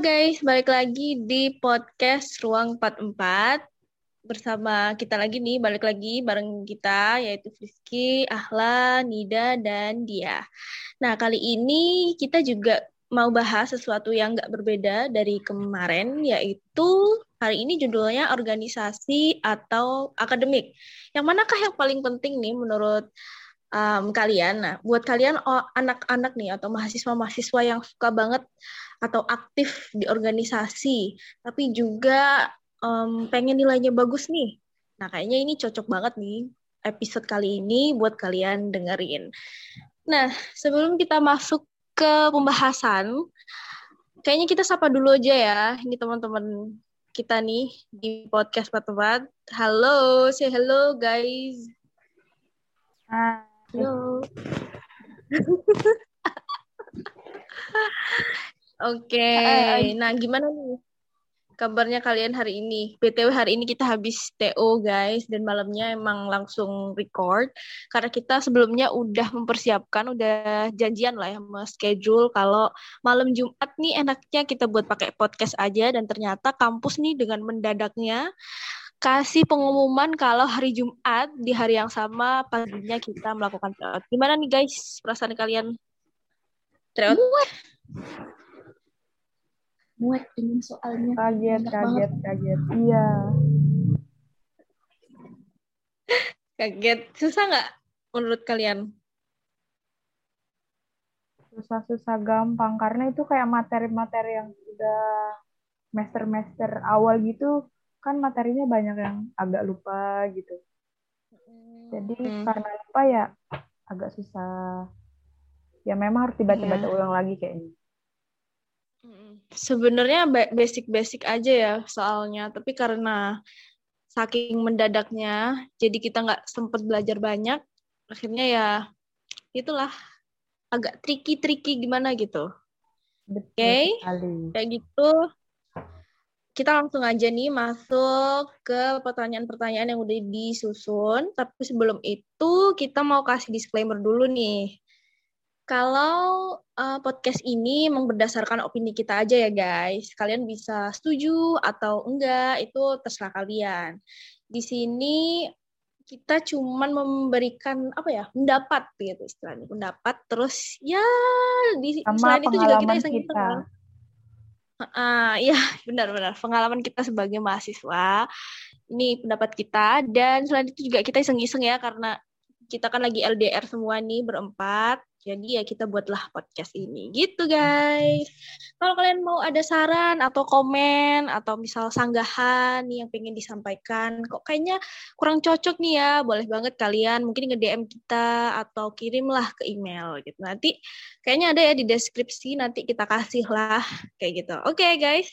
guys, balik lagi di podcast Ruang 44 bersama kita lagi nih, balik lagi bareng kita yaitu Friski, Ahla, Nida, dan Dia. Nah, kali ini kita juga mau bahas sesuatu yang nggak berbeda dari kemarin, yaitu hari ini judulnya organisasi atau akademik. Yang manakah yang paling penting nih menurut um, kalian. Nah, buat kalian oh, anak-anak nih atau mahasiswa-mahasiswa yang suka banget atau aktif di organisasi, tapi juga um, pengen nilainya bagus nih. Nah, kayaknya ini cocok banget nih episode kali ini buat kalian dengerin. Nah, sebelum kita masuk ke pembahasan, kayaknya kita sapa dulu aja ya. Ini teman-teman kita nih di podcast Pat Halo, say hello guys. Halo. Oke, okay. nah gimana nih kabarnya kalian hari ini? BTW hari ini kita habis TO guys dan malamnya emang langsung record karena kita sebelumnya udah mempersiapkan, udah janjian lah ya sama schedule kalau malam Jumat nih enaknya kita buat pakai podcast aja dan ternyata kampus nih dengan mendadaknya kasih pengumuman kalau hari Jumat di hari yang sama paginya kita melakukan tryout. Gimana nih guys perasaan kalian? Tryout? Muat ini soalnya. Kaget kaget banget. kaget. Iya. Kaget. Susah nggak menurut kalian? Susah-susah gampang. Karena itu kayak materi-materi yang udah master-master awal gitu kan materinya banyak yang agak lupa gitu. Jadi hmm. karena lupa ya agak susah. Ya memang harus dibaca-baca yeah. ulang lagi kayaknya Sebenarnya basic-basic aja ya soalnya, tapi karena saking mendadaknya, jadi kita nggak sempat belajar banyak, akhirnya ya itulah agak tricky-tricky gimana gitu. Oke, okay? kayak gitu. Kita langsung aja nih masuk ke pertanyaan-pertanyaan yang udah disusun. Tapi sebelum itu kita mau kasih disclaimer dulu nih kalau uh, podcast ini memang berdasarkan opini kita aja ya guys. Kalian bisa setuju atau enggak, itu terserah kalian. Di sini kita cuman memberikan apa ya pendapat gitu istilahnya pendapat terus ya di Sama selain itu juga kita iseng kita. Uh, ya benar-benar pengalaman kita sebagai mahasiswa ini pendapat kita dan selain itu juga kita iseng-iseng ya karena kita kan lagi LDR semua nih berempat jadi ya kita buatlah podcast ini gitu guys. Kalau kalian mau ada saran atau komen atau misal sanggahan nih yang pengen disampaikan, kok kayaknya kurang cocok nih ya, boleh banget kalian mungkin nge-DM kita atau kirimlah ke email gitu. Nanti kayaknya ada ya di deskripsi nanti kita kasih lah kayak gitu. Oke okay, guys.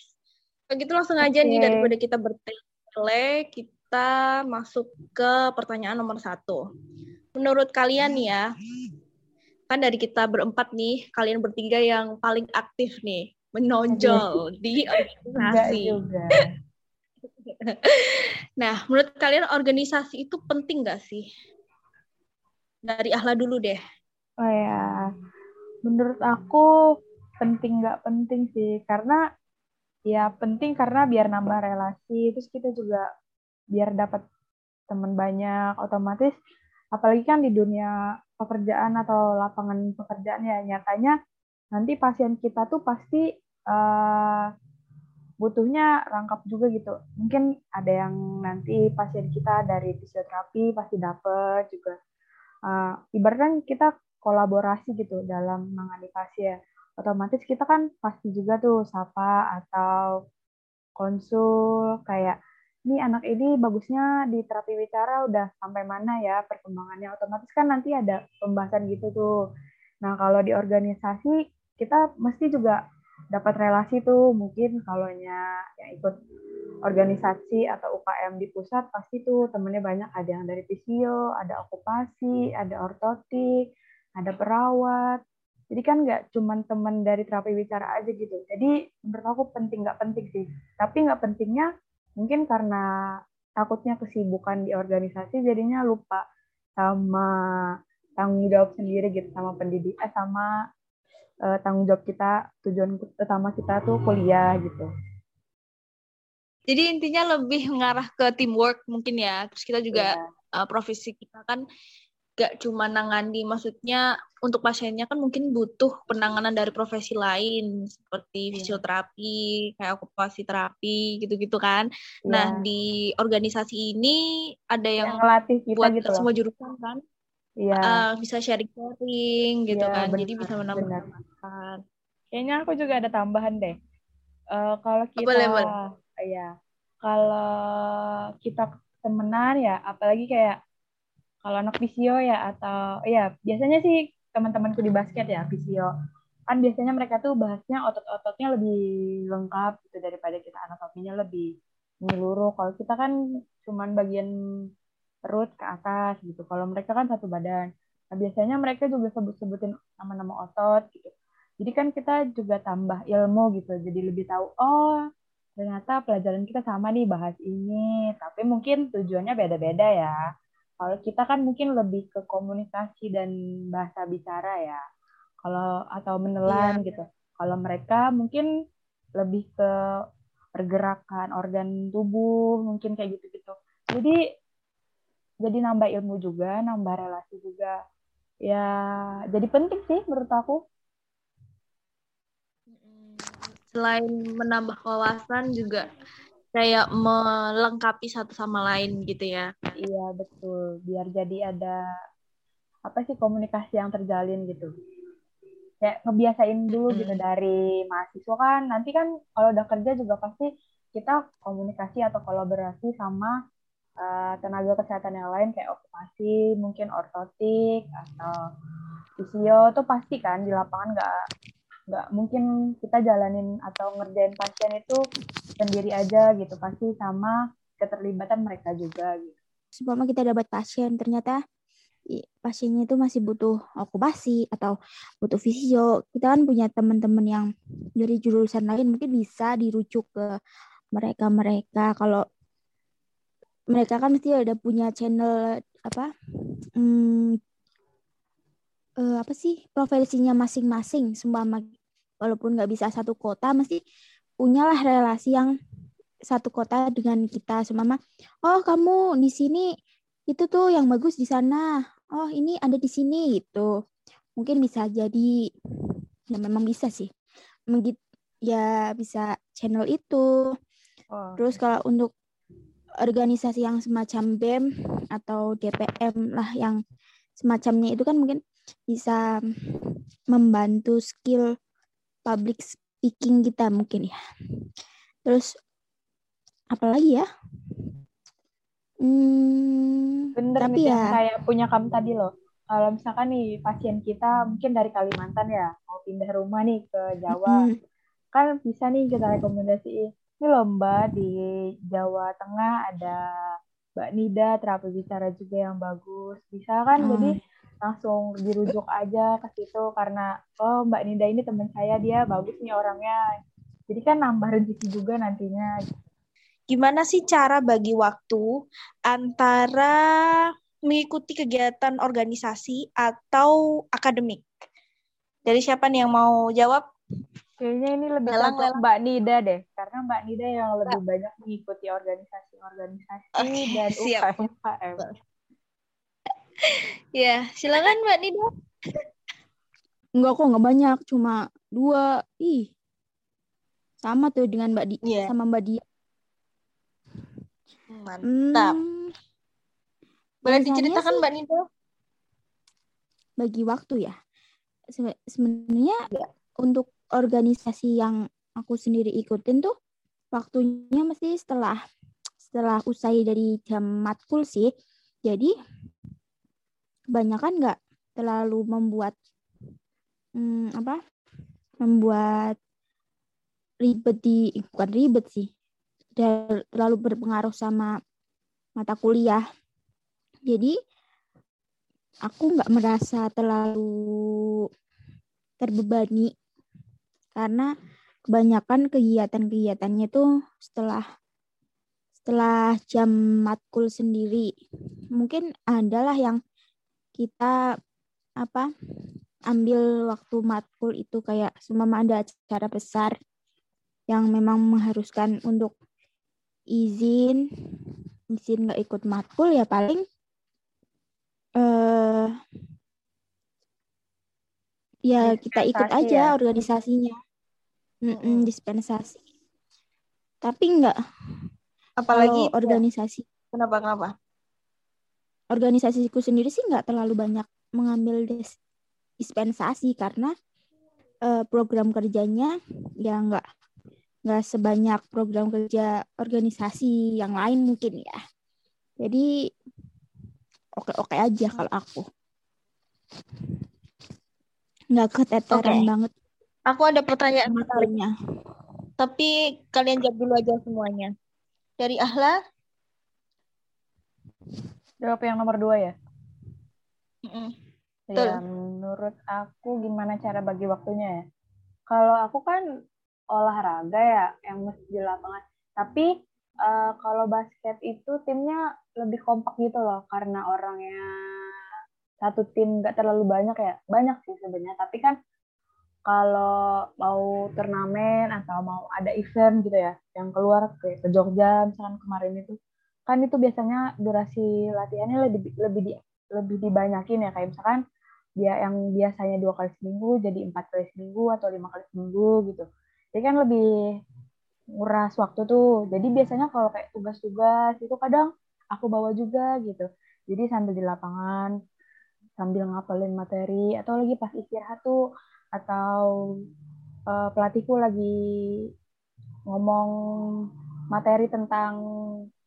Begitu langsung aja okay. nih daripada kita bertele, kita masuk ke pertanyaan nomor satu. Menurut kalian ya, kan dari kita berempat nih, kalian bertiga yang paling aktif nih, menonjol di organisasi. nah, menurut kalian organisasi itu penting gak sih? Dari Ahla dulu deh. Oh ya, menurut aku penting nggak penting sih, karena ya penting karena biar nambah relasi, terus kita juga biar dapat teman banyak, otomatis apalagi kan di dunia pekerjaan atau lapangan pekerjaan ya nyatanya nanti pasien kita tuh pasti uh, butuhnya rangkap juga gitu. Mungkin ada yang nanti pasien kita dari fisioterapi pasti dapet juga. Uh, ibaratnya kita kolaborasi gitu dalam menangani pasien. Otomatis kita kan pasti juga tuh sapa atau konsul kayak ini anak ini bagusnya di terapi bicara udah sampai mana ya perkembangannya. Otomatis kan nanti ada pembahasan gitu tuh. Nah kalau di organisasi kita mesti juga dapat relasi tuh. Mungkin kalau yang ikut organisasi atau UKM di pusat pasti tuh temennya banyak. Ada yang dari fisio ada okupasi ada ortotik ada perawat. Jadi kan nggak cuma teman dari terapi bicara aja gitu. Jadi menurut aku penting nggak penting sih. Tapi nggak pentingnya mungkin karena takutnya kesibukan di organisasi jadinya lupa sama tanggung jawab sendiri gitu sama pendidik eh sama uh, tanggung jawab kita tujuan utama kita tuh kuliah gitu jadi intinya lebih mengarah ke teamwork mungkin ya terus kita juga yeah. uh, profesi kita kan gak cuma nangani maksudnya untuk pasiennya kan mungkin butuh penanganan dari profesi lain seperti yeah. fisioterapi kayak okupasi terapi gitu-gitu kan yeah. nah di organisasi ini ada yang, yang ngelatih kita buat gitu semua jurusan kan Iya. Uh, bisa sharing-sharing gitu yeah, kan bener, jadi bisa menambah kayaknya aku juga ada tambahan deh uh, kalau kita boleh, boleh. ya kalau kita temenan ya apalagi kayak kalau anak visio ya atau ya biasanya sih teman-temanku di basket ya visio kan biasanya mereka tuh bahasnya otot-ototnya lebih lengkap gitu daripada kita anatominya lebih menyeluruh. Kalau kita kan cuman bagian perut ke atas gitu. Kalau mereka kan satu badan. Nah biasanya mereka juga sebut-sebutin nama-nama otot gitu. Jadi kan kita juga tambah ilmu gitu jadi lebih tahu oh ternyata pelajaran kita sama nih bahas ini. Tapi mungkin tujuannya beda-beda ya kalau kita kan mungkin lebih ke komunikasi dan bahasa bicara ya. Kalau atau menelan iya. gitu. Kalau mereka mungkin lebih ke pergerakan organ tubuh, mungkin kayak gitu-gitu. Jadi jadi nambah ilmu juga, nambah relasi juga. Ya, jadi penting sih menurut aku. Selain menambah wawasan juga kayak melengkapi satu sama lain gitu ya. Iya betul, biar jadi ada apa sih komunikasi yang terjalin gitu. Kayak ngebiasain dulu gitu dari mahasiswa kan, nanti kan kalau udah kerja juga pasti kita komunikasi atau kolaborasi sama uh, tenaga kesehatan yang lain kayak okupasi, mungkin ortotik atau fisio tuh pasti kan di lapangan nggak nggak mungkin kita jalanin atau ngerjain pasien itu sendiri aja gitu pasti sama keterlibatan mereka juga gitu. Sebelum kita dapat pasien ternyata pasiennya itu masih butuh okupasi atau butuh visio. Kita kan punya teman-teman yang dari jurusan lain mungkin bisa dirujuk ke mereka-mereka kalau mereka kan mesti ada punya channel apa hmm, uh, apa sih profesinya masing-masing semua walaupun nggak bisa satu kota mesti punyalah relasi yang satu kota dengan kita. Semama oh kamu di sini itu tuh yang bagus di sana. Oh ini ada di sini gitu. Mungkin bisa jadi ya memang bisa sih. Menggit, ya bisa channel itu. Oh. terus kalau untuk organisasi yang semacam BEM atau DPM lah yang semacamnya itu kan mungkin bisa membantu skill public speaking kita mungkin ya. Terus apalagi ya? Hmm, Bener tapi nih, ya kayak punya kamu tadi loh. Kalau misalkan nih pasien kita mungkin dari Kalimantan ya mau pindah rumah nih ke Jawa, mm kan bisa nih kita rekomendasi ini lomba di Jawa Tengah ada Mbak Nida terapi bicara juga yang bagus. Bisa kan? Hmm. Jadi langsung dirujuk aja ke situ karena oh Mbak Nida ini teman saya dia bagus nih orangnya. Jadi kan nambah rezeki juga nantinya. Gimana sih cara bagi waktu antara mengikuti kegiatan organisasi atau akademik? Dari siapa nih yang mau jawab? Kayaknya ini lebih lelang, lelang. Mbak Nida deh, karena Mbak Nida yang lebih banyak mengikuti organisasi-organisasi okay, dan UKM. Ya, silakan Mbak Nida. Enggak kok, enggak banyak, cuma dua. Ih. Sama tuh dengan Mbak Di yeah. sama Mbak Dia. Mantap. Hmm, Boleh diceritakan sih, Mbak Nida? Bagi waktu ya. Sebenarnya ya. untuk organisasi yang aku sendiri ikutin tuh waktunya mesti setelah setelah usai dari jam matkul sih. Jadi kebanyakan nggak terlalu membuat hmm, apa membuat ribet di bukan ribet sih terlalu berpengaruh sama mata kuliah. Jadi aku nggak merasa terlalu terbebani karena kebanyakan kegiatan-kegiatannya itu setelah setelah jam matkul sendiri. Mungkin adalah yang kita apa ambil waktu matkul itu kayak semama ada acara besar yang memang mengharuskan untuk izin izin nggak ikut matkul ya paling uh, ya kita ikut aja ya? organisasinya. Mm -mm, dispensasi. Tapi nggak. Apalagi organisasi. Kenapa kenapa organisasiku sendiri sih nggak terlalu banyak mengambil dispensasi karena uh, program kerjanya ya nggak nggak sebanyak program kerja organisasi yang lain mungkin ya. Jadi oke-oke aja kalau aku. Nggak keteteran okay. banget. Aku ada pertanyaan menarik. Tapi kalian jawab dulu aja semuanya. Dari Ahla? Jawab yang nomor dua ya? Mm -mm. Ya, menurut aku gimana cara bagi waktunya ya? Kalau aku kan olahraga ya yang mesti di lapangan. Tapi uh, kalau basket itu timnya lebih kompak gitu loh karena orangnya satu tim nggak terlalu banyak ya banyak sih sebenarnya tapi kan kalau mau turnamen atau mau ada event gitu ya yang keluar ke, ke Jogja misalkan kemarin itu kan itu biasanya durasi latihannya lebih lebih di, lebih dibanyakin ya kayak misalkan dia yang biasanya dua kali seminggu jadi empat kali seminggu atau lima kali seminggu gitu. Jadi kan lebih nguras waktu tuh. Jadi biasanya kalau kayak tugas-tugas itu kadang aku bawa juga gitu. Jadi sambil di lapangan sambil ngapalin materi atau lagi pas istirahat tuh atau uh, pelatihku lagi ngomong materi tentang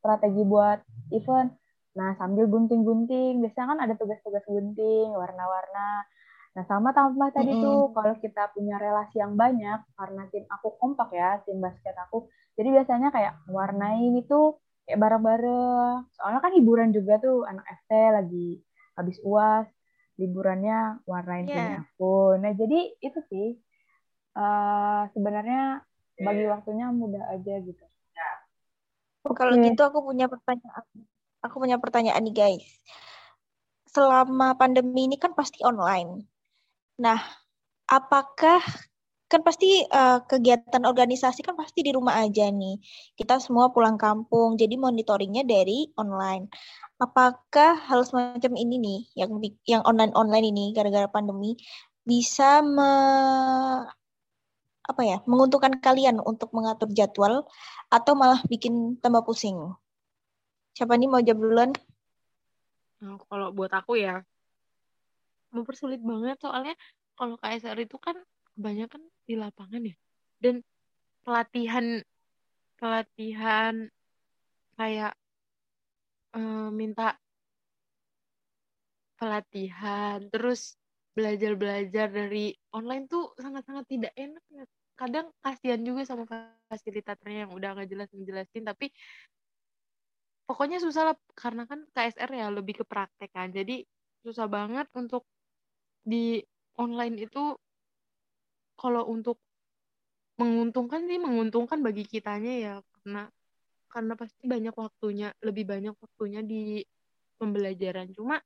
strategi buat event nah sambil gunting-gunting biasanya kan ada tugas-tugas gunting warna-warna Nah, sama tambah tadi mm -hmm. tuh kalau kita punya relasi yang banyak karena tim aku kompak ya, tim basket aku. Jadi biasanya kayak warnain itu kayak bareng-bareng. Soalnya kan hiburan juga tuh anak FT lagi habis UAS, liburannya warnain yeah. tim aku. Nah, jadi itu sih uh, sebenarnya bagi waktunya mudah aja gitu. Kalau gitu aku punya pertanyaan. Aku punya pertanyaan nih guys. Selama pandemi ini kan pasti online Nah, apakah kan pasti uh, kegiatan organisasi kan pasti di rumah aja nih. Kita semua pulang kampung, jadi monitoringnya dari online. Apakah hal semacam ini nih, yang yang online online ini gara-gara pandemi bisa me, apa ya, menguntungkan kalian untuk mengatur jadwal atau malah bikin tambah pusing? Siapa nih mau jawab duluan? Nah, kalau buat aku ya, mempersulit banget soalnya kalau KSR itu kan kebanyakan di lapangan ya dan pelatihan pelatihan kayak uh, minta pelatihan terus belajar-belajar dari online tuh sangat-sangat tidak enak. Kadang kasihan juga sama fasilitatornya yang udah nggak jelas menjelasin tapi pokoknya susah lah karena kan KSR ya lebih ke praktek kan. Jadi susah banget untuk di online itu kalau untuk menguntungkan sih menguntungkan bagi kitanya ya karena karena pasti banyak waktunya lebih banyak waktunya di pembelajaran. Cuma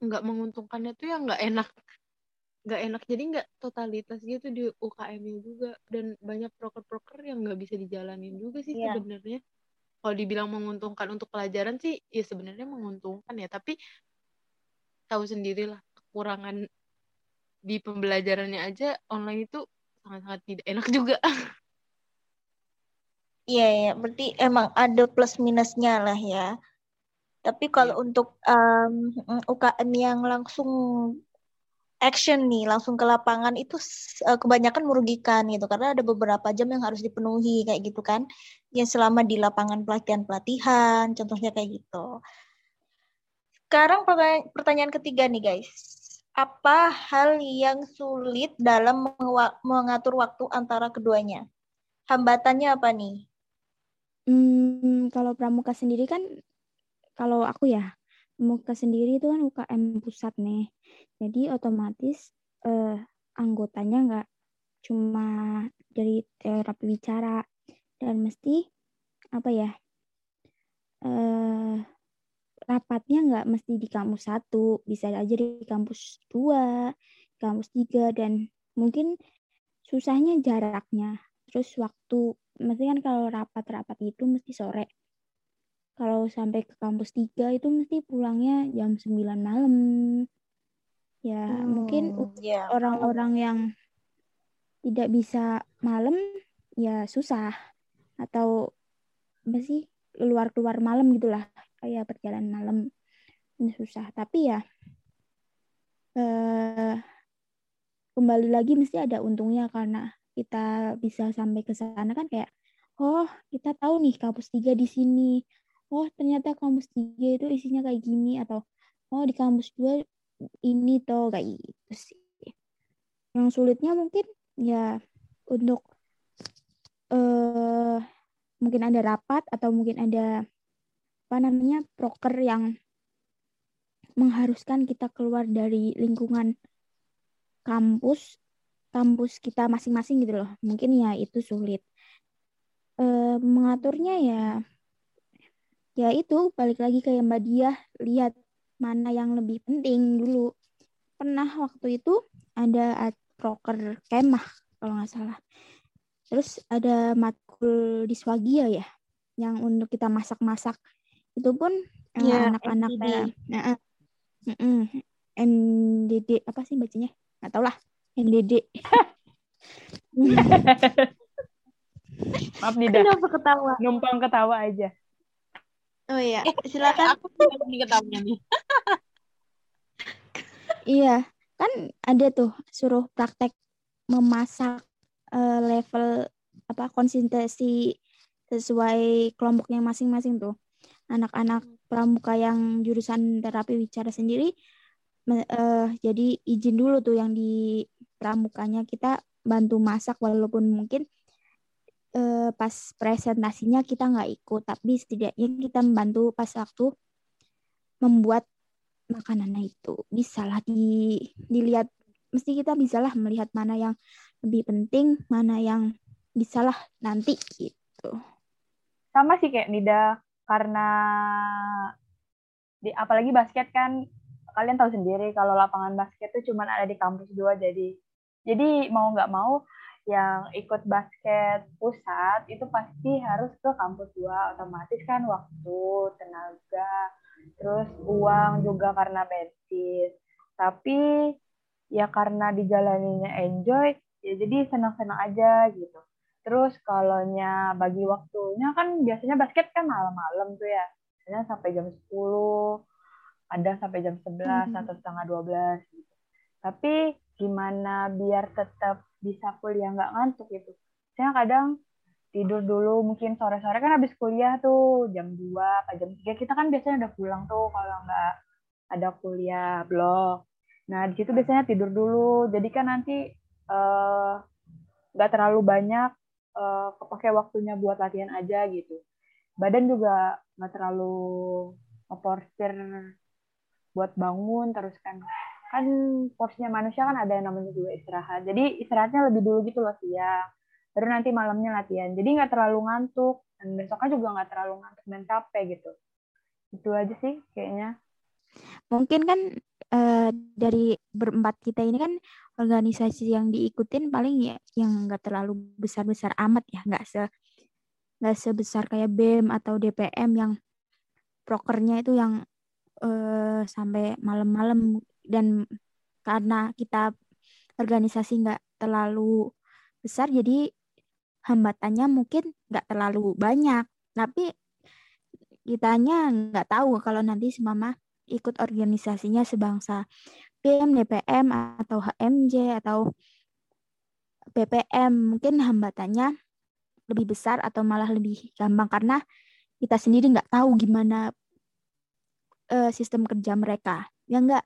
nggak menguntungkannya tuh yang nggak enak nggak enak jadi nggak totalitas gitu di UKM-nya juga dan banyak proker-proker yang nggak bisa dijalanin juga sih yeah. sebenarnya kalau dibilang menguntungkan untuk pelajaran sih ya sebenarnya menguntungkan ya tapi tahu sendirilah kekurangan di pembelajarannya aja online itu sangat-sangat tidak enak juga. Iya, ya, berarti emang ada plus minusnya lah ya. Tapi kalau yeah. untuk um, UKM yang langsung action nih, langsung ke lapangan itu uh, kebanyakan merugikan gitu karena ada beberapa jam yang harus dipenuhi kayak gitu kan. Yang selama di lapangan pelatihan-pelatihan, contohnya kayak gitu. Sekarang pertanyaan, pertanyaan ketiga nih guys apa hal yang sulit dalam mengatur waktu antara keduanya? Hambatannya apa nih? Hmm, kalau pramuka sendiri kan, kalau aku ya, pramuka sendiri itu kan UKM pusat nih. Jadi otomatis eh, anggotanya nggak cuma dari terapi bicara dan mesti apa ya eh, rapatnya nggak mesti di kampus satu, bisa aja di kampus dua, kampus tiga, dan mungkin susahnya jaraknya. Terus waktu, mesti kan kalau rapat-rapat itu mesti sore. Kalau sampai ke kampus tiga itu mesti pulangnya jam 9 malam. Ya, mungkin Hmm, ya. orang-orang yang tidak bisa malam ya susah atau apa sih keluar-keluar malam gitulah kayak perjalanan malam ini susah tapi ya eh, kembali lagi mesti ada untungnya karena kita bisa sampai ke sana kan kayak oh kita tahu nih kampus tiga di sini oh ternyata kampus tiga itu isinya kayak gini atau oh di kampus dua ini tuh kayak gitu sih. Yang sulitnya mungkin ya untuk eh mungkin ada rapat atau mungkin ada apa namanya proker yang mengharuskan kita keluar dari lingkungan kampus kampus kita masing-masing gitu loh. Mungkin ya itu sulit. Eh, mengaturnya ya ya itu balik lagi kayak Mbak Diah lihat mana yang lebih penting dulu pernah waktu itu ada proker kemah kalau nggak salah terus ada matkul di swagia ya yang untuk kita masak-masak itu pun eh, Ya, anak-anak kayak Nah, eh, mm-mm. NDD apa sih bacanya nggak tau lah NDD Maaf Nida, Kenapa ketawa? numpang ketawa aja. Oh iya, silakan. Aku nih nih. Iya, kan ada tuh suruh praktek memasak eh, level apa konsentrasi sesuai kelompoknya masing-masing tuh. Anak-anak pramuka yang jurusan terapi bicara sendiri eh, jadi izin dulu tuh yang di pramukanya kita bantu masak walaupun mungkin eh, pas presentasinya kita nggak ikut, tapi setidaknya kita membantu pas waktu membuat makanannya itu. Bisalah di dilihat mesti kita bisalah melihat mana yang lebih penting mana yang bisalah nanti gitu. Sama sih kayak Nida, karena di apalagi basket kan kalian tahu sendiri kalau lapangan basket tuh cuma ada di kampus dua jadi jadi mau nggak mau yang ikut basket pusat itu pasti harus ke kampus dua otomatis kan waktu tenaga terus uang juga karena bensin. Tapi ya karena dijalaninya enjoy ya jadi senang-senang aja gitu. Terus kalaunya bagi waktunya kan biasanya basket kan malam-malam tuh ya. Biasanya sampai jam 10 ada sampai jam 11 Mhm. atau setengah 12 gitu. Tapi gimana biar tetap bisa kuliah nggak ngantuk gitu. Saya kadang tidur dulu mungkin sore-sore kan habis kuliah tuh jam 2 atau jam 3 kita kan biasanya udah pulang tuh kalau nggak ada kuliah blok. Nah di situ biasanya tidur dulu jadi kan nanti eh, nggak terlalu banyak eh, kepake waktunya buat latihan aja gitu. Badan juga nggak terlalu ngeporsir buat bangun terus kan kan porsinya manusia kan ada yang namanya juga istirahat. Jadi istirahatnya lebih dulu gitu loh siang. Baru nanti malamnya latihan. Jadi nggak terlalu ngantuk. Dan besoknya juga nggak terlalu ngantuk dan capek gitu. Itu aja sih kayaknya. Mungkin kan eh, dari berempat kita ini kan organisasi yang diikutin paling ya yang nggak terlalu besar-besar amat ya. Nggak se nggak sebesar kayak BEM atau DPM yang prokernya itu yang eh, sampai malam-malam dan karena kita organisasi nggak terlalu besar jadi hambatannya mungkin nggak terlalu banyak. Tapi kitanya nggak tahu kalau nanti si mama ikut organisasinya sebangsa BEM, DPM atau HMJ atau BPM mungkin hambatannya lebih besar atau malah lebih gampang karena kita sendiri nggak tahu gimana eh, sistem kerja mereka. Ya nggak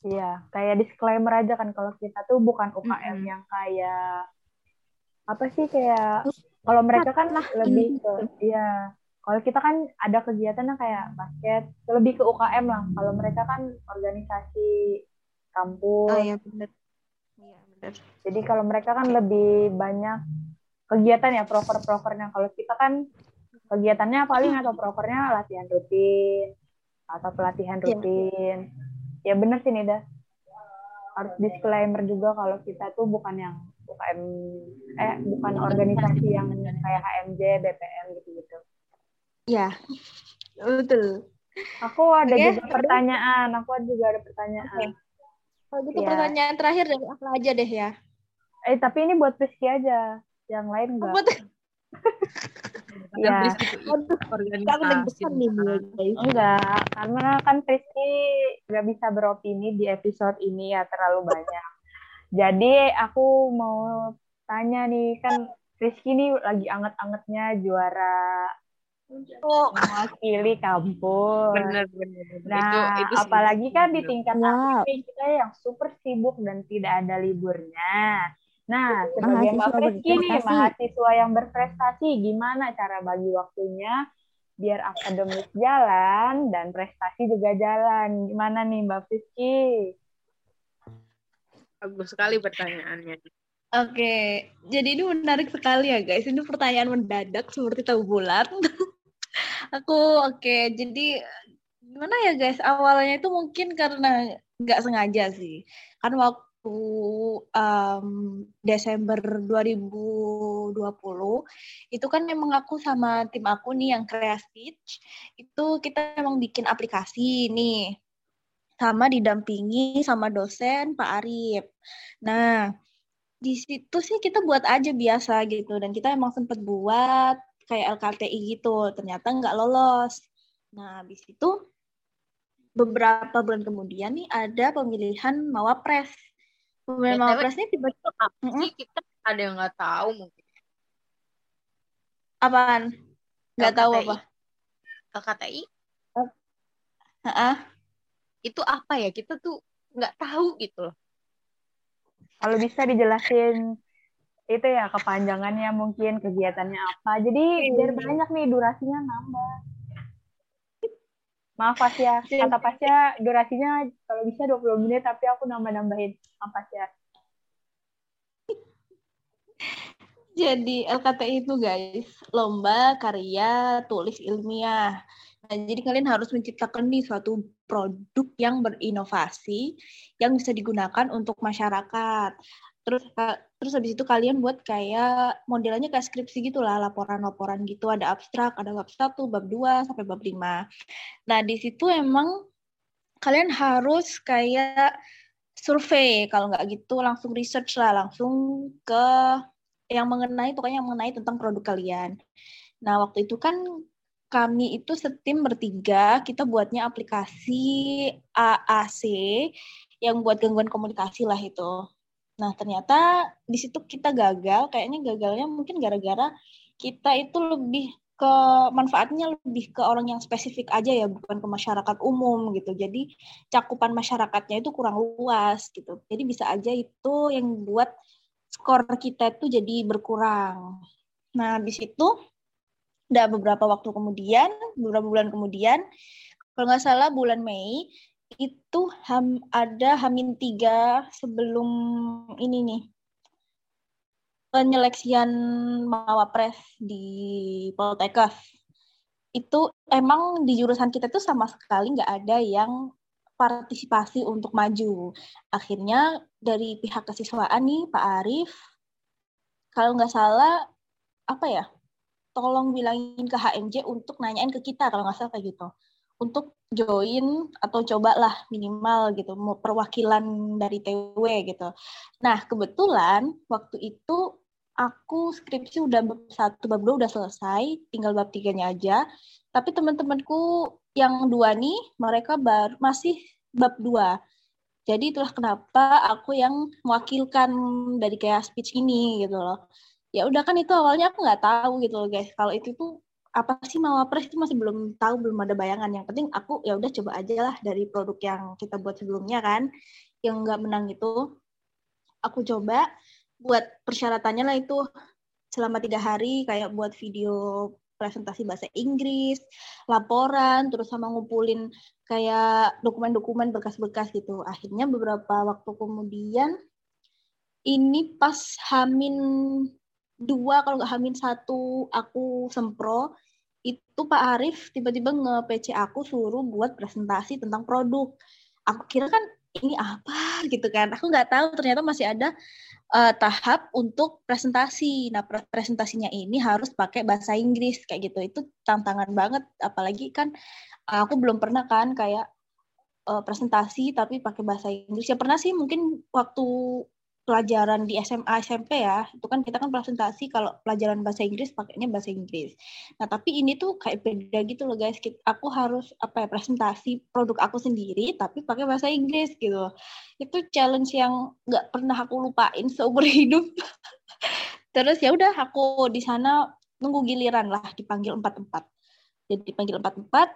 Iya, kayak disclaimer aja kan kalau kita tuh bukan UKM Mm-mm. yang kayak apa sih kayak kalau mereka kan lah lebih ke iya. Kalau kita kan ada kegiatan yang kayak basket, lebih ke UKM lah. Kalau mereka kan organisasi kampus. Oh iya benar. Iya benar. Jadi kalau mereka kan lebih banyak kegiatan ya proker-prokernya. Kalau kita kan kegiatannya paling atau prokernya latihan rutin atau pelatihan Iya. rutin. Ya bener sih Nida. Harus disclaimer juga kalau kita tuh bukan yang UKM eh bukan organisasi yang kayak HMJ, BPM gitu-gitu. Ya, betul. Aku ada Oke, juga terus? pertanyaan, aku ada juga ada pertanyaan. Kalau gitu Iya. pertanyaan terakhir dari aku aja deh ya. Eh tapi ini buat Rizky aja, yang lain enggak. Buat Deg-degan nih Bu, guys. Enggak, karena kan Rizky nggak bisa beropini di episode ini ya terlalu banyak. Jadi aku mau tanya nih kan Rizky nih lagi anget-angetnya juara Oh, mewakili kampus. bener bener, bener. Nah, itu, itu sih. apalagi kan di tingkat Wow. aktif kita yang super sibuk dan tidak ada liburnya. Nah, sebagai Mbak Mahasiswa Rizky nih, mahasiswa yang berprestasi, gimana cara bagi waktunya biar akademis jalan dan prestasi juga jalan? Gimana nih Mbak Rizky? bagus sekali pertanyaannya Oke, jadi ini menarik sekali ya guys. Ini pertanyaan mendadak seperti tahu bulat. Aku oke, jadi gimana ya guys? Awalnya itu mungkin karena nggak sengaja sih. Kan waktu em, Desember 2020 itu kan emang aku sama tim aku nih yang Speech itu kita emang bikin aplikasi nih sama didampingi sama dosen Pak Arif. Nah, di situ sih kita buat aja biasa gitu dan kita emang sempet buat kayak LKTI gitu ternyata nggak lolos nah habis itu beberapa bulan kemudian nih ada pemilihan mawapres pemilihan BTW, mawapres ini tiba-tiba apa Mm-mm. sih? Kita ada yang nggak tahu mungkin. Apaan? Nggak tahu apa? LKTI Heeh. itu apa ya? Kita tuh nggak tahu gitu loh. Kalau bisa dijelasin itu ya kepanjangannya mungkin kegiatannya apa. Jadi biar banyak nih durasinya nambah. Maaf Pasya, kata Pasya durasinya kalau bisa 20 menit tapi aku nambah-nambahin. Maaf Pasya. Jadi LKTI itu guys, lomba karya tulis ilmiah. Nah, jadi kalian harus menciptakan nih suatu produk yang berinovasi yang bisa digunakan untuk masyarakat. Terus ka- terus habis itu kalian buat kayak modelnya kayak skripsi gitulah, laporan-laporan gitu, ada abstrak, ada bab 1, bab 2 sampai bab 5. Nah, di situ emang kalian harus kayak survei, kalau nggak gitu langsung research lah, langsung ke yang mengenai pokoknya yang mengenai tentang produk kalian. Nah, waktu itu kan kami itu setim bertiga, kita buatnya aplikasi AAC yang buat gangguan komunikasi lah itu. Nah, ternyata di situ kita gagal, kayaknya gagalnya mungkin gara-gara kita itu lebih ke manfaatnya lebih ke orang yang spesifik aja ya, bukan ke masyarakat umum gitu. Jadi cakupan masyarakatnya itu kurang luas gitu. Jadi bisa aja itu yang buat skor kita itu jadi berkurang. Nah, habis itu udah beberapa waktu kemudian, beberapa bulan kemudian, kalau nggak salah bulan Mei, itu ham, ada Hamin tiga sebelum ini nih, penyeleksian Mawapres di Poltekkes. Itu emang di jurusan kita tuh sama sekali nggak ada yang partisipasi untuk maju. Akhirnya dari pihak kesiswaan nih Pak Arief, kalau nggak salah apa ya, tolong bilangin ke HMJ untuk nanyain ke kita kalau nggak salah kayak gitu, untuk join atau cobalah minimal gitu, mau perwakilan dari TW gitu. Nah kebetulan waktu itu aku skripsi udah bab satu bab dua udah selesai, tinggal bab tiganya aja. Tapi teman-temanku yang dua nih, mereka baru masih bab dua. Jadi itulah kenapa aku yang mewakilkan dari kayak speech ini gitu loh. Ya udah kan itu awalnya aku nggak tahu gitu loh guys. Kalau itu tuh apa sih mawapres itu masih belum tahu, belum ada bayangan. Yang penting aku ya udah coba aja lah dari produk yang kita buat sebelumnya kan, yang nggak menang itu. Aku coba buat persyaratannya lah itu selama tiga hari kayak buat video presentasi bahasa Inggris, laporan, terus sama ngumpulin kayak dokumen-dokumen berkas-berkas gitu. Akhirnya beberapa waktu kemudian ini pas Hamin dua kalau nggak Hamin satu aku sempro itu Pak Arif tiba-tiba nge-PC aku suruh buat presentasi tentang produk. Aku kira kan ini apa gitu kan. Aku nggak tahu ternyata masih ada uh, tahap untuk presentasi. Nah, pre presentasinya ini harus pakai bahasa Inggris kayak gitu. Itu tantangan banget apalagi kan uh, aku belum pernah kan kayak uh, presentasi tapi pakai bahasa Inggris. Ya pernah sih mungkin waktu pelajaran di SMA SMP ya itu kan kita kan presentasi kalau pelajaran bahasa Inggris pakainya bahasa Inggris. Nah tapi ini tuh kayak beda gitu loh guys. Aku harus apa ya presentasi produk aku sendiri tapi pakai bahasa Inggris gitu itu challenge yang nggak pernah aku lupain seumur hidup. Terus ya udah aku di sana nunggu giliran lah dipanggil empat empat jadi dipanggil empat empat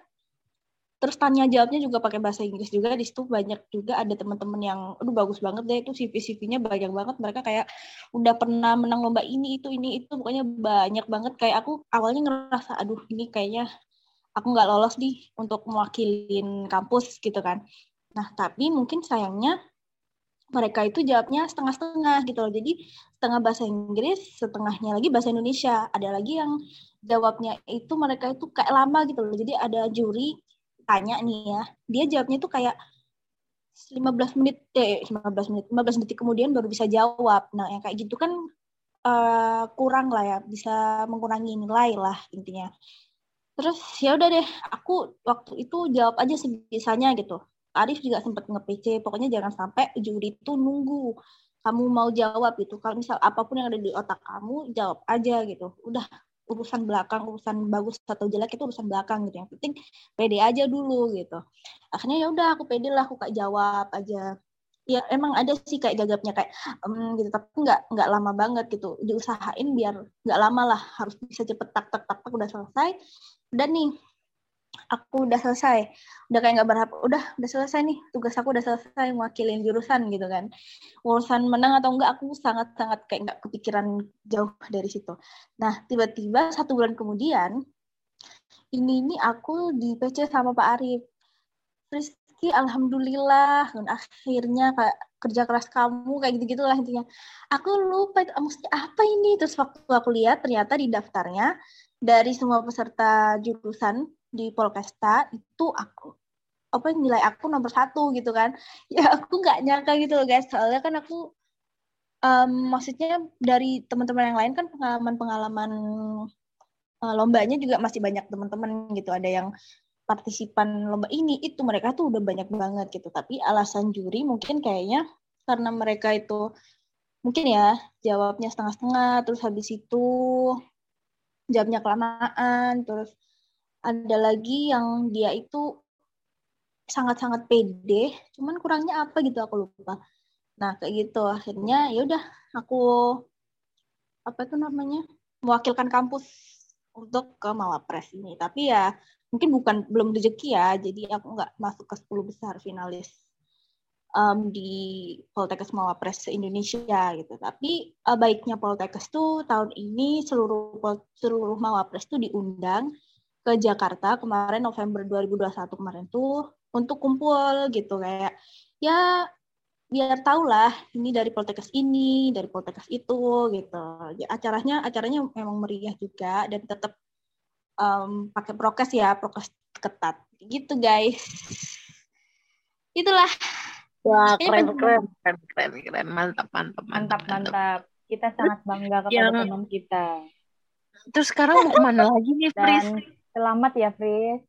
terus tanya jawabnya juga pakai bahasa Inggris juga. Di situ banyak juga ada teman-teman yang aduh bagus banget deh itu CV CV-nya banyak banget. Mereka kayak udah pernah menang lomba ini itu ini itu pokoknya banyak banget. Kayak aku awalnya ngerasa aduh ini kayaknya aku nggak lolos nih untuk mewakilin kampus gitu kan. Nah tapi mungkin sayangnya mereka itu jawabnya setengah-setengah gitu loh. Jadi setengah bahasa Inggris setengahnya lagi bahasa Indonesia. Ada lagi yang jawabnya itu mereka itu kayak lama gitu loh. Jadi ada juri tanya nih ya, dia jawabnya tuh kayak 15 menit eh 15 menit 15 detik kemudian baru bisa jawab. Nah, yang kayak gitu kan uh, kurang lah ya, bisa mengurangi nilai lah intinya. Terus ya udah deh, aku waktu itu jawab aja sebisanya gitu. Arif juga sempat nge-PC, pokoknya jangan sampai juri itu nunggu kamu mau jawab gitu. Kalau misal apa pun yang ada di otak kamu, jawab aja gitu. Udah urusan belakang urusan bagus atau jelek itu urusan belakang gitu. Yang penting pede aja dulu gitu. Akhirnya ya udah aku pede lah aku kayak jawab aja. Ya emang ada sih kayak gagapnya kayak um, gitu. Tapi nggak nggak lama banget gitu. Diusahain biar nggak lama lah harus bisa cepet tak tak tak tak udah selesai. Dan nih aku udah selesai. Udah kayak nggak berharap udah udah selesai nih tugas aku udah selesai mewakilin jurusan gitu kan. Urusan menang atau enggak aku sangat sangat kayak nggak kepikiran jauh dari situ. Nah tiba-tiba satu bulan kemudian ini ini aku di PC sama Pak Arif. Rizky alhamdulillah akhirnya kayak kerja keras kamu kayak gitu gitulah intinya. Aku lupa itu maksudnya apa ini? Terus waktu aku lihat ternyata di daftarnya dari semua peserta jurusan di Polkesta itu aku apa nilai aku nomor satu gitu kan. Ya aku nggak nyangka gitu loh guys. Soalnya kan aku um, maksudnya dari teman-teman yang lain kan pengalaman-pengalaman uh, lombanya juga masih banyak teman-teman gitu. Ada yang partisipan lomba ini itu mereka tuh udah banyak banget gitu. Tapi alasan juri mungkin kayaknya karena mereka itu mungkin ya jawabnya setengah-setengah terus habis itu jawabnya kelamaan terus ada lagi yang dia itu sangat-sangat pede, cuman kurangnya apa gitu aku lupa. Nah kayak gitu akhirnya ya udah aku apa itu namanya mewakilkan kampus untuk ke Mawapres ini. Tapi ya mungkin bukan belum rezeki ya, jadi aku nggak masuk ke 10 besar finalis um, di Poltekkes Mawapres Indonesia gitu. Tapi uh, baiknya Poltekkes tuh tahun ini seluruh seluruh Mawapres tuh diundang ke Jakarta kemarin November 2021 kemarin tuh untuk kumpul gitu kayak ya biar tau lah ini dari Poltekkes ini dari Poltekkes itu gitu. Ya, acaranya acaranya memang meriah juga dan tetap um, pakai prokes ya prokes ketat. Gitu guys. Itulah. Wah, keren, keren, keren, keren, keren, mantap, mantap, mantap, mantap. Kita sangat bangga kepada yang... teman kita. Terus sekarang mau ke mana lagi nih, Fris? Selamat ya, Fris.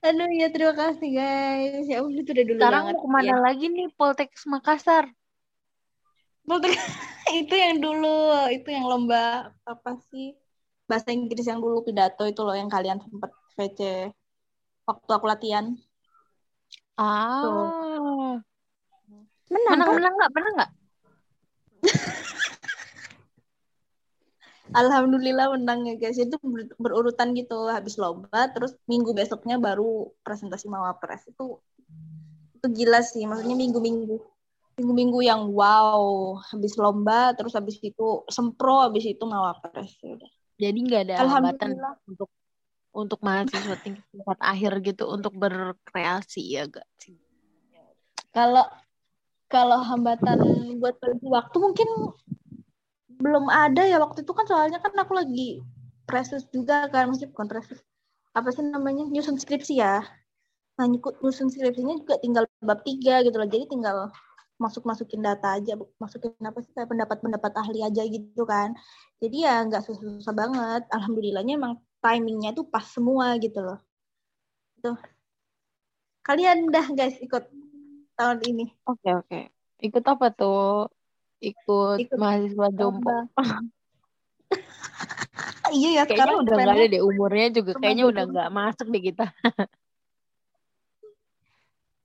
Aduh ya terima kasih guys. Ya udah itu udah dulu Sekarang mau ke mana ya. lagi nih Poltek Makassar? Poltek itu yang dulu, itu yang lomba apa sih? Bahasa Inggris yang dulu pidato itu loh yang kalian sempat VC waktu aku latihan. Ah. Tuh. Menang, menang, menang nggak? Menang nggak? Alhamdulillah menang ya guys. Itu ber berurutan gitu habis lomba terus minggu besoknya baru presentasi Mawapres. Itu itu gila sih. Maksudnya minggu-minggu minggu-minggu yang wow habis lomba terus habis itu sempro habis itu Mawapres ya udah. Jadi nggak ada hambatan untuk untuk mahasiswa tingkat akhir gitu untuk berkreasi ya gak sih? Kalau kalau hambatan buat waktu mungkin belum ada ya waktu itu kan soalnya kan aku lagi presus juga kan maksudnya bukan presus apa sih namanya nyusun skripsi ya. Nah nyusun skripsinya juga tinggal bab tiga gitu loh jadi tinggal masuk masukin data aja masukin apa sih kayak pendapat-pendapat ahli aja gitu kan. Jadi ya nggak susah-susah banget alhamdulillahnya emang timingnya tuh pas semua gitu loh. Tuh. Kalian dah guys ikut tahun ini? Oke okay, oke. Okay. ikut apa tuh ikut, ikut mahasiswa jompo. Iya ya kayaknya sekarang udah nggak ada deh umurnya juga. kayaknya udah nggak masuk deh kita.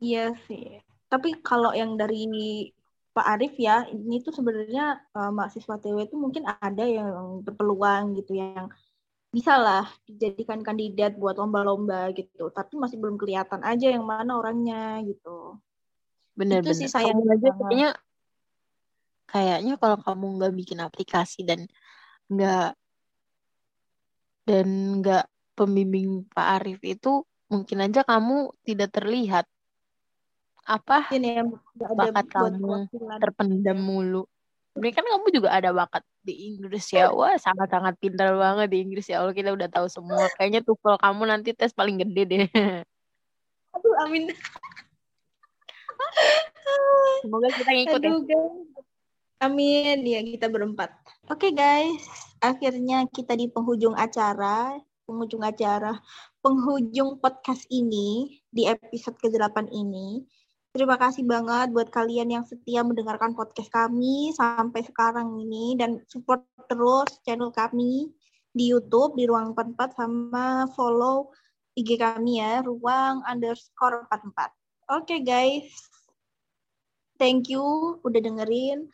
Iya sih. Tapi kalau yang dari Pak Arif ya ini tuh sebenarnya uh, mahasiswa TW itu mungkin ada yang berpeluang gitu yang bisa lah dijadikan kandidat buat lomba-lomba gitu. Tapi masih belum kelihatan aja yang mana orangnya gitu. Bener itu bener. sih saya aja kayaknya kayaknya kalau kamu nggak bikin aplikasi dan nggak dan nggak pembimbing Pak Arif itu mungkin aja kamu tidak terlihat apa ini yang bakat kamu terpendam mulu. Ini kan kamu juga ada bakat di Inggris ya. Wah, sangat-sangat pintar banget di Inggris ya Allah. Kita udah tahu semua. Kayaknya tuh kalau kamu nanti tes paling gede deh. Aduh, amin. Semoga kita ngikut ya. Aduh, ya. Amin, ya kita berempat. Oke okay, guys, akhirnya kita di penghujung acara, penghujung acara, penghujung podcast ini di episode ke-8 ini. Terima kasih banget buat kalian yang setia mendengarkan podcast kami sampai sekarang ini dan support terus channel kami di YouTube di Ruang 44 sama follow IG kami ya, ruang underscore 44. Oke okay, guys, thank you udah dengerin.